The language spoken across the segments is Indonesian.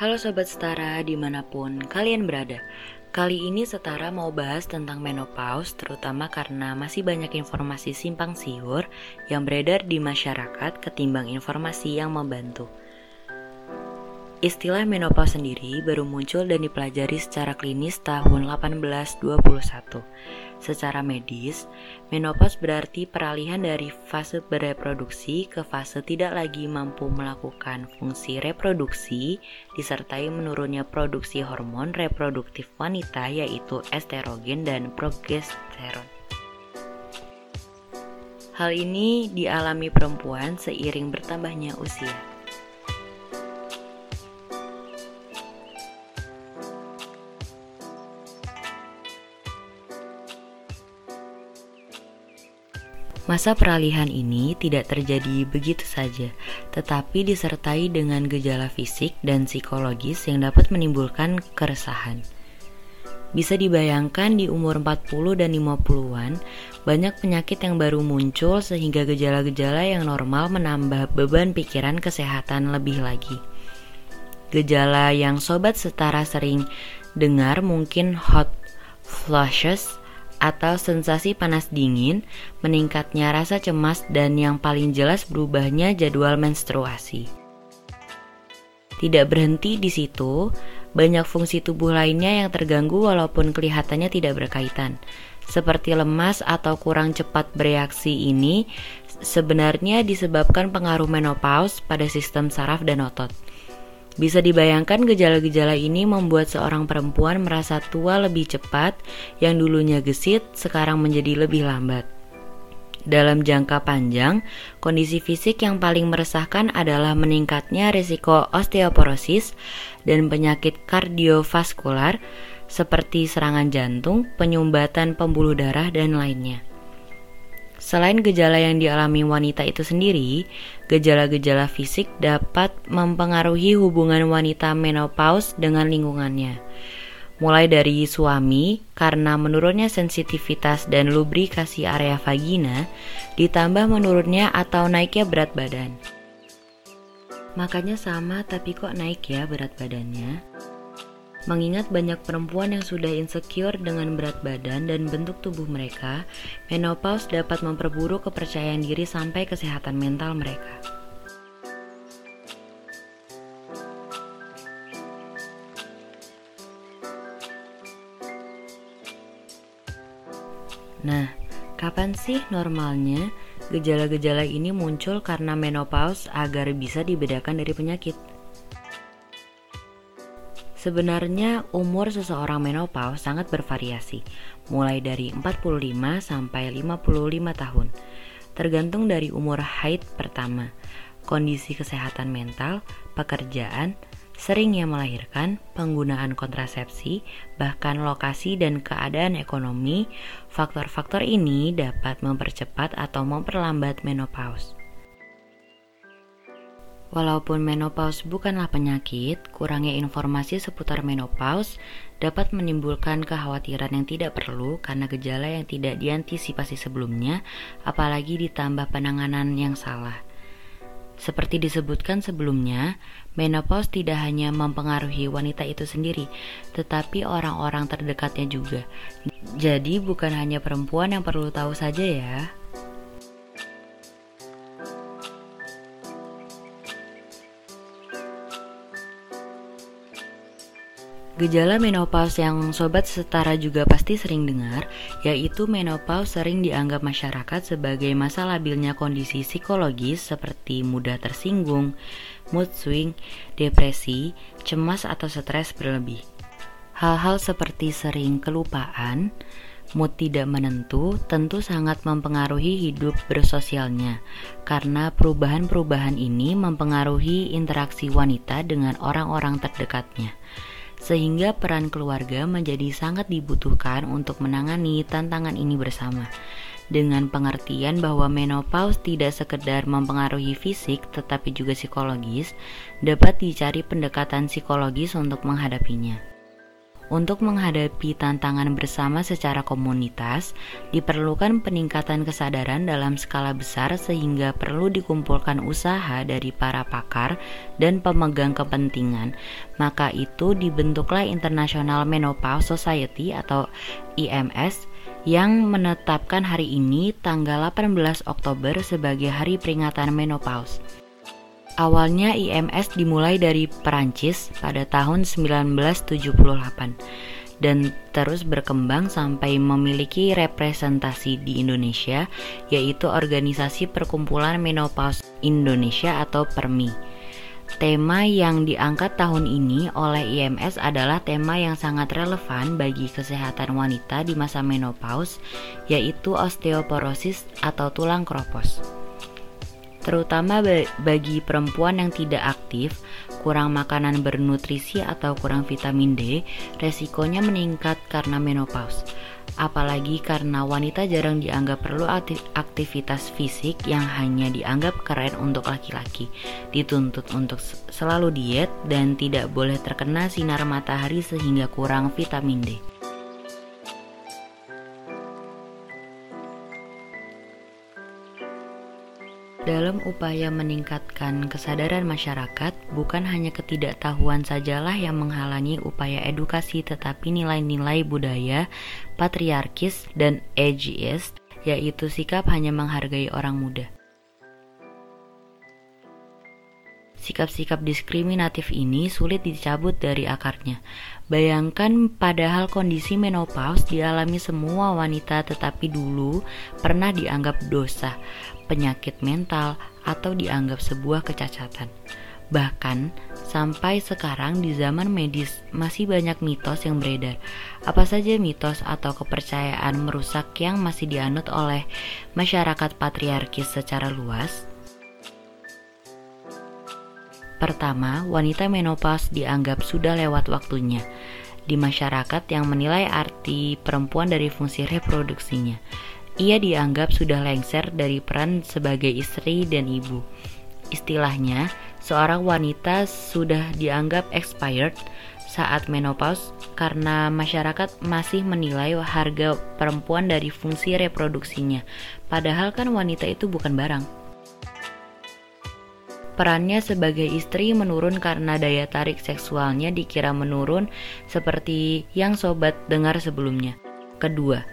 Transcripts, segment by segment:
Halo Sobat Setara di mana pun kalian berada. Kali ini Setara mau bahas tentang menopause terutama karena masih banyak informasi simpang siur yang beredar di masyarakat ketimbang informasi yang membantu Istilah menopause sendiri baru muncul dan dipelajari secara klinis tahun 1821. Secara medis, menopause berarti peralihan dari fase bereproduksi ke fase tidak lagi mampu melakukan fungsi reproduksi disertai menurunnya produksi hormon reproduktif wanita yaitu estrogen dan progesteron. Hal ini dialami perempuan seiring bertambahnya usia. Masa peralihan ini tidak terjadi begitu saja, tetapi disertai dengan gejala fisik dan psikologis yang dapat menimbulkan keresahan. Bisa dibayangkan di umur 40 dan 50-an, banyak penyakit yang baru muncul sehingga gejala-gejala yang normal menambah beban pikiran kesehatan lebih lagi. Gejala yang sobat setara sering dengar mungkin hot flushes, atau sensasi panas dingin, meningkatnya rasa cemas, dan yang paling jelas berubahnya jadwal menstruasi. Tidak berhenti di situ, banyak fungsi tubuh lainnya yang terganggu walaupun kelihatannya tidak berkaitan. Seperti lemas atau kurang cepat bereaksi ini sebenarnya disebabkan pengaruh menopause pada sistem saraf dan otot. Bisa dibayangkan gejala-gejala ini membuat seorang perempuan merasa tua lebih cepat, yang dulunya gesit sekarang menjadi lebih lambat. Dalam jangka panjang, kondisi fisik yang paling meresahkan adalah meningkatnya risiko osteoporosis dan penyakit kardiovaskular seperti serangan jantung, penyumbatan pembuluh darah, dan lainnya. Selain gejala yang dialami wanita itu sendiri, gejala-gejala fisik dapat mempengaruhi hubungan wanita menopause dengan lingkungannya. Mulai dari suami karena menurunnya sensitivitas dan lubrikasi area vagina, ditambah menurunnya atau naiknya berat badan. Makanya sama tapi kok naik ya berat badannya? Mengingat banyak perempuan yang sudah insecure dengan berat badan dan bentuk tubuh mereka, menopause dapat memperburuk kepercayaan diri sampai kesehatan mental mereka. Nah, kapan sih normalnya gejala-gejala ini muncul karena menopause agar bisa dibedakan dari penyakit? Sebenarnya umur seseorang menopause sangat bervariasi, mulai dari 45 sampai 55 tahun, tergantung dari umur haid pertama, kondisi kesehatan mental, pekerjaan, seringnya melahirkan, penggunaan kontrasepsi, bahkan lokasi dan keadaan ekonomi, faktor-faktor ini dapat mempercepat atau memperlambat menopause. Walaupun menopause bukanlah penyakit, kurangnya informasi seputar menopause dapat menimbulkan kekhawatiran yang tidak perlu karena gejala yang tidak diantisipasi sebelumnya, apalagi ditambah penanganan yang salah. Seperti disebutkan sebelumnya, menopause tidak hanya mempengaruhi wanita itu sendiri, tetapi orang-orang terdekatnya juga. Jadi, bukan hanya perempuan yang perlu tahu saja, ya. Gejala menopause yang sobat setara juga pasti sering dengar, yaitu menopause sering dianggap masyarakat sebagai masa labilnya kondisi psikologis seperti mudah tersinggung, mood swing, depresi, cemas atau stres berlebih. Hal-hal seperti sering kelupaan, mood tidak menentu tentu sangat mempengaruhi hidup bersosialnya karena perubahan-perubahan ini mempengaruhi interaksi wanita dengan orang-orang terdekatnya sehingga peran keluarga menjadi sangat dibutuhkan untuk menangani tantangan ini bersama. Dengan pengertian bahwa menopause tidak sekedar mempengaruhi fisik tetapi juga psikologis, dapat dicari pendekatan psikologis untuk menghadapinya. Untuk menghadapi tantangan bersama secara komunitas, diperlukan peningkatan kesadaran dalam skala besar sehingga perlu dikumpulkan usaha dari para pakar dan pemegang kepentingan. Maka itu dibentuklah International Menopause Society atau IMS yang menetapkan hari ini tanggal 18 Oktober sebagai hari peringatan menopause. Awalnya IMS dimulai dari Perancis pada tahun 1978 dan terus berkembang sampai memiliki representasi di Indonesia yaitu Organisasi Perkumpulan Menopause Indonesia atau PERMI. Tema yang diangkat tahun ini oleh IMS adalah tema yang sangat relevan bagi kesehatan wanita di masa menopause yaitu osteoporosis atau tulang kropos terutama bagi perempuan yang tidak aktif, kurang makanan bernutrisi atau kurang vitamin D, resikonya meningkat karena menopause. Apalagi karena wanita jarang dianggap perlu aktivitas fisik yang hanya dianggap keren untuk laki-laki, dituntut untuk selalu diet dan tidak boleh terkena sinar matahari sehingga kurang vitamin D. Dalam upaya meningkatkan kesadaran masyarakat, bukan hanya ketidaktahuan sajalah yang menghalangi upaya edukasi, tetapi nilai-nilai budaya, patriarkis, dan ageist, yaitu sikap hanya menghargai orang muda. Sikap-sikap diskriminatif ini sulit dicabut dari akarnya. Bayangkan padahal kondisi menopause dialami semua wanita tetapi dulu pernah dianggap dosa, penyakit mental, atau dianggap sebuah kecacatan. Bahkan sampai sekarang di zaman medis masih banyak mitos yang beredar. Apa saja mitos atau kepercayaan merusak yang masih dianut oleh masyarakat patriarkis secara luas? Pertama, wanita menopause dianggap sudah lewat waktunya di masyarakat yang menilai arti perempuan dari fungsi reproduksinya. Ia dianggap sudah lengser dari peran sebagai istri dan ibu. Istilahnya, seorang wanita sudah dianggap expired saat menopause karena masyarakat masih menilai harga perempuan dari fungsi reproduksinya. Padahal kan wanita itu bukan barang. Perannya sebagai istri menurun karena daya tarik seksualnya dikira menurun seperti yang sobat dengar sebelumnya. Kedua,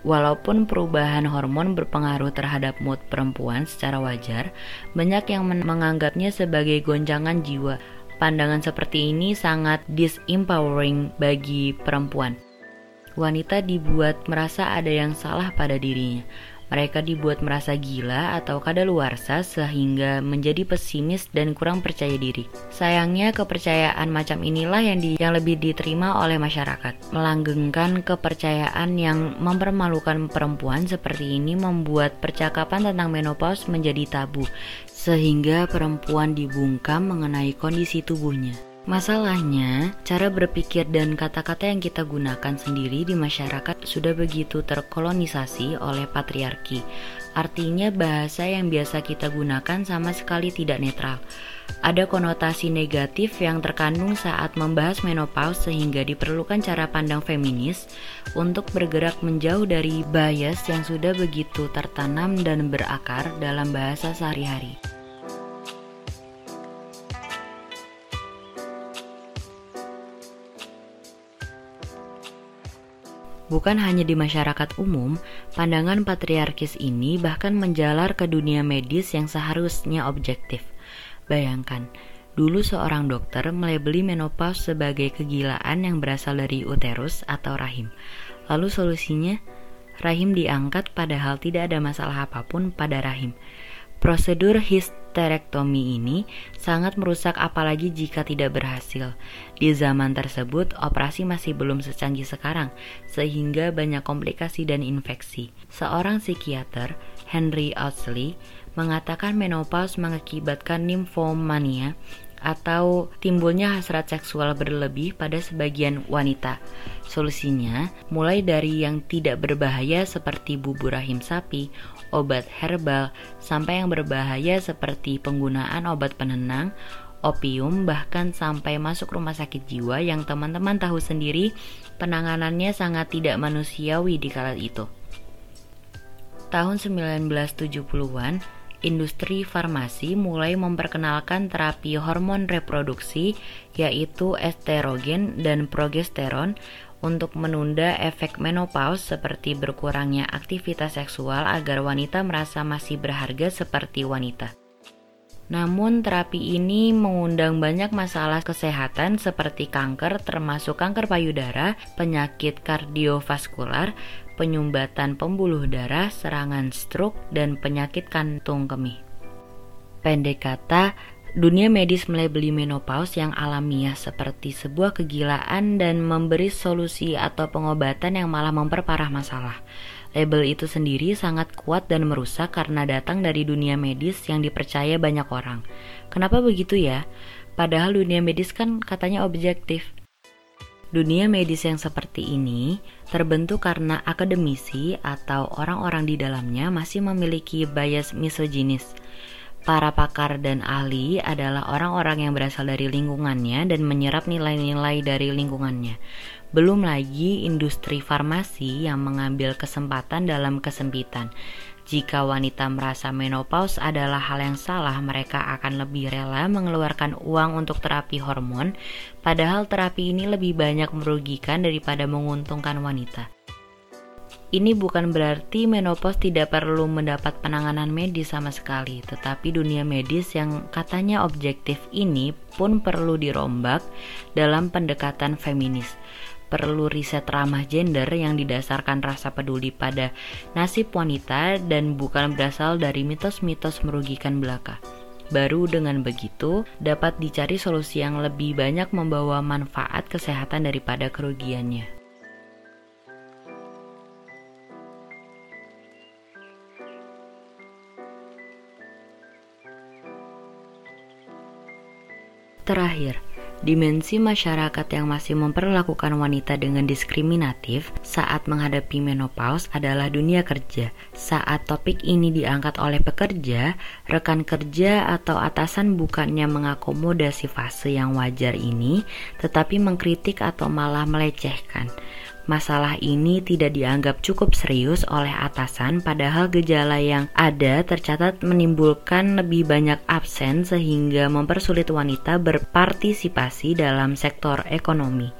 Walaupun perubahan hormon berpengaruh terhadap mood perempuan secara wajar, banyak yang menganggapnya sebagai goncangan jiwa. Pandangan seperti ini sangat disempowering bagi perempuan. Wanita dibuat merasa ada yang salah pada dirinya, mereka dibuat merasa gila atau kadaluarsa sehingga menjadi pesimis dan kurang percaya diri. Sayangnya kepercayaan macam inilah yang, di, yang lebih diterima oleh masyarakat. Melanggengkan kepercayaan yang mempermalukan perempuan seperti ini membuat percakapan tentang menopause menjadi tabu sehingga perempuan dibungkam mengenai kondisi tubuhnya. Masalahnya, cara berpikir dan kata-kata yang kita gunakan sendiri di masyarakat sudah begitu terkolonisasi oleh patriarki. Artinya, bahasa yang biasa kita gunakan sama sekali tidak netral. Ada konotasi negatif yang terkandung saat membahas menopause sehingga diperlukan cara pandang feminis untuk bergerak menjauh dari bias yang sudah begitu tertanam dan berakar dalam bahasa sehari-hari. Bukan hanya di masyarakat umum, pandangan patriarkis ini bahkan menjalar ke dunia medis yang seharusnya objektif. Bayangkan, dulu seorang dokter melebeli menopause sebagai kegilaan yang berasal dari uterus atau rahim. Lalu solusinya, rahim diangkat padahal tidak ada masalah apa pun pada rahim. Prosedur histerektomi ini sangat merusak apalagi jika tidak berhasil. Di zaman tersebut, operasi masih belum secanggih sekarang, sehingga banyak komplikasi dan infeksi. Seorang psikiater, Henry Outsley, mengatakan menopause mengakibatkan nymphomania atau timbulnya hasrat seksual berlebih pada sebagian wanita. Solusinya mulai dari yang tidak berbahaya seperti bubur rahim sapi, obat herbal, sampai yang berbahaya seperti penggunaan obat penenang, opium, bahkan sampai masuk rumah sakit jiwa yang teman-teman tahu sendiri penanganannya sangat tidak manusiawi di kala itu. Tahun 1970-an, industri farmasi mulai memperkenalkan terapi hormon reproduksi yaitu estrogen dan progesteron untuk menunda efek menopause seperti berkurangnya aktivitas seksual agar wanita merasa masih berharga seperti wanita. Namun terapi ini mengundang banyak masalah kesehatan seperti kanker termasuk kanker payudara, penyakit kardiovaskular, penyumbatan pembuluh darah, serangan stroke, dan penyakit kantung kemih. Pendek kata, Dunia medis melebeli menopause yang alamiah seperti sebuah kegilaan dan memberi solusi atau pengobatan yang malah memperparah masalah. Label itu sendiri sangat kuat dan merusak karena datang dari dunia medis yang dipercaya banyak orang. Kenapa begitu ya? Padahal dunia medis kan katanya objektif. Dunia medis yang seperti ini terbentuk karena akademisi atau orang-orang di dalamnya masih memiliki bias misoginis Para pakar dan ahli adalah orang-orang yang berasal dari lingkungannya dan menyerap nilai-nilai dari lingkungannya. Belum lagi industri farmasi yang mengambil kesempatan dalam kesempitan. Jika wanita merasa menopause adalah hal yang salah, mereka akan lebih rela mengeluarkan uang untuk terapi hormon, padahal terapi ini lebih banyak merugikan daripada menguntungkan wanita. Ini bukan berarti menopause tidak perlu mendapat penanganan medis sama sekali, tetapi dunia medis yang katanya objektif ini pun perlu dirombak dalam pendekatan feminis. Perlu riset ramah gender yang didasarkan rasa peduli pada nasib wanita dan bukan berasal dari mitos-mitos merugikan belaka. Baru dengan begitu dapat dicari solusi yang lebih banyak membawa manfaat kesehatan daripada kerugiannya. Terakhir, dimensi masyarakat yang masih memperlakukan wanita dengan diskriminatif saat menghadapi menopause adalah dunia kerja. Saat topik ini diangkat oleh pekerja, rekan kerja atau atasan bukannya mengakomodasi fase yang wajar ini, tetapi mengkritik atau malah melecehkan. Masalah ini tidak dianggap cukup serius oleh atasan, padahal gejala yang ada tercatat menimbulkan lebih banyak absen sehingga mempersulit wanita berpartisipasi dalam sektor ekonomi.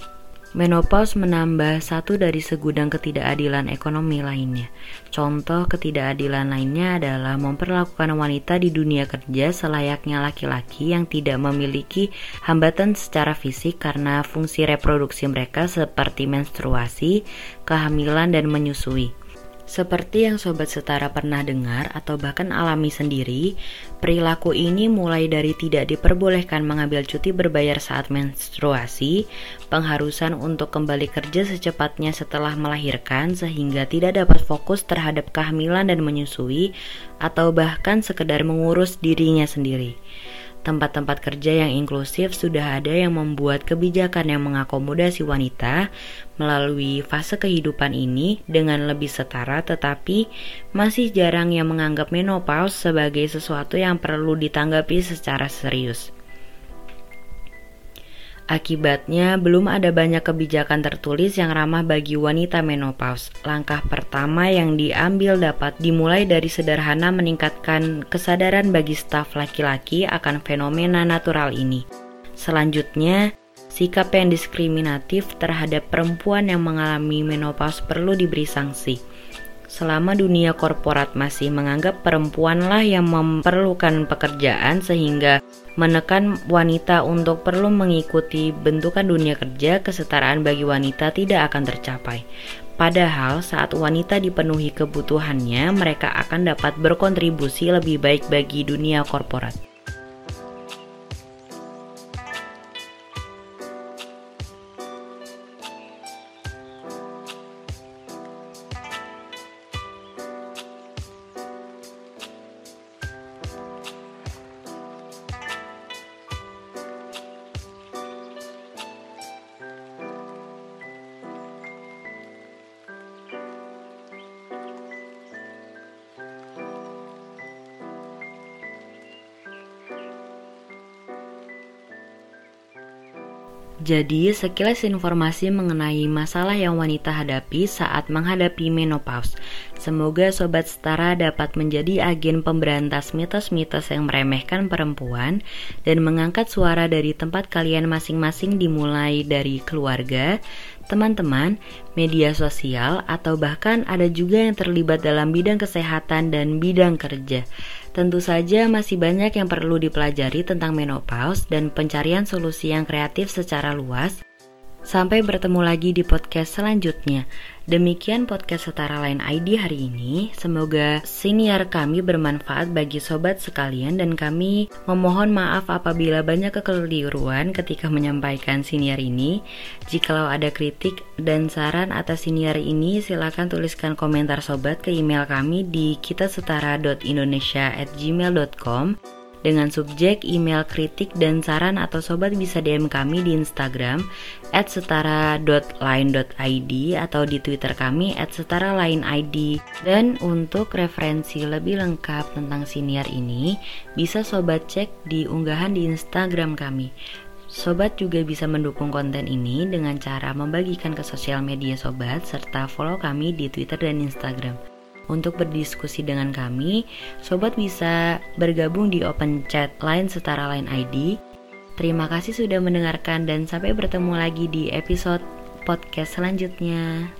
Menopause menambah satu dari segudang ketidakadilan ekonomi lainnya. Contoh ketidakadilan lainnya adalah memperlakukan wanita di dunia kerja selayaknya laki-laki yang tidak memiliki hambatan secara fisik karena fungsi reproduksi mereka seperti menstruasi, kehamilan, dan menyusui. Seperti yang sobat setara pernah dengar atau bahkan alami sendiri, perilaku ini mulai dari tidak diperbolehkan mengambil cuti berbayar saat menstruasi, pengharusan untuk kembali kerja secepatnya setelah melahirkan sehingga tidak dapat fokus terhadap kehamilan dan menyusui, atau bahkan sekedar mengurus dirinya sendiri. Tempat-tempat kerja yang inklusif sudah ada yang membuat kebijakan yang mengakomodasi wanita melalui fase kehidupan ini dengan lebih setara tetapi masih jarang yang menganggap menopause sebagai sesuatu yang perlu ditanggapi secara serius. Akibatnya, belum ada banyak kebijakan tertulis yang ramah bagi wanita menopause. Langkah pertama yang diambil dapat dimulai dari sederhana meningkatkan kesadaran bagi staf laki-laki akan fenomena natural ini. Selanjutnya, sikap yang diskriminatif terhadap perempuan yang mengalami menopause perlu diberi sanksi selama dunia korporat masih menganggap perempuanlah yang memerlukan pekerjaan sehingga menekan wanita untuk perlu mengikuti bentukan dunia kerja kesetaraan bagi wanita tidak akan tercapai. Padahal saat wanita dipenuhi kebutuhannya, mereka akan dapat berkontribusi lebih baik bagi dunia korporat. Jadi, sekilas informasi mengenai masalah yang wanita hadapi saat menghadapi menopause. Semoga Sobat Setara dapat menjadi agen pemberantas mitos-mitos yang meremehkan perempuan dan mengangkat suara dari tempat kalian masing-masing dimulai dari keluarga, teman-teman, media sosial, atau bahkan ada juga yang terlibat dalam bidang kesehatan dan bidang kerja. Tentu saja masih banyak yang perlu dipelajari tentang menopause dan pencarian solusi yang kreatif secara luas. Sampai bertemu lagi di podcast selanjutnya. Demikian podcast Setara Lain ID hari ini. Semoga siniar kami bermanfaat bagi sobat sekalian dan kami memohon maaf apabila banyak kekeliruan ketika menyampaikan siniar ini. Jikalau ada kritik dan saran atas siniar ini, silakan tuliskan komentar sobat ke email kami di kitasetara.indonesia@gmail.com dengan subjek, email, kritik, dan saran atau sobat bisa DM kami di Instagram at setara.line.id atau di Twitter kami at setara.line.id dan untuk referensi lebih lengkap tentang siniar ini bisa sobat cek di unggahan di Instagram kami Sobat juga bisa mendukung konten ini dengan cara membagikan ke sosial media sobat serta follow kami di Twitter dan Instagram. Untuk berdiskusi dengan kami, sobat bisa bergabung di open chat line setara line ID. Terima kasih sudah mendengarkan dan sampai bertemu lagi di episode podcast selanjutnya.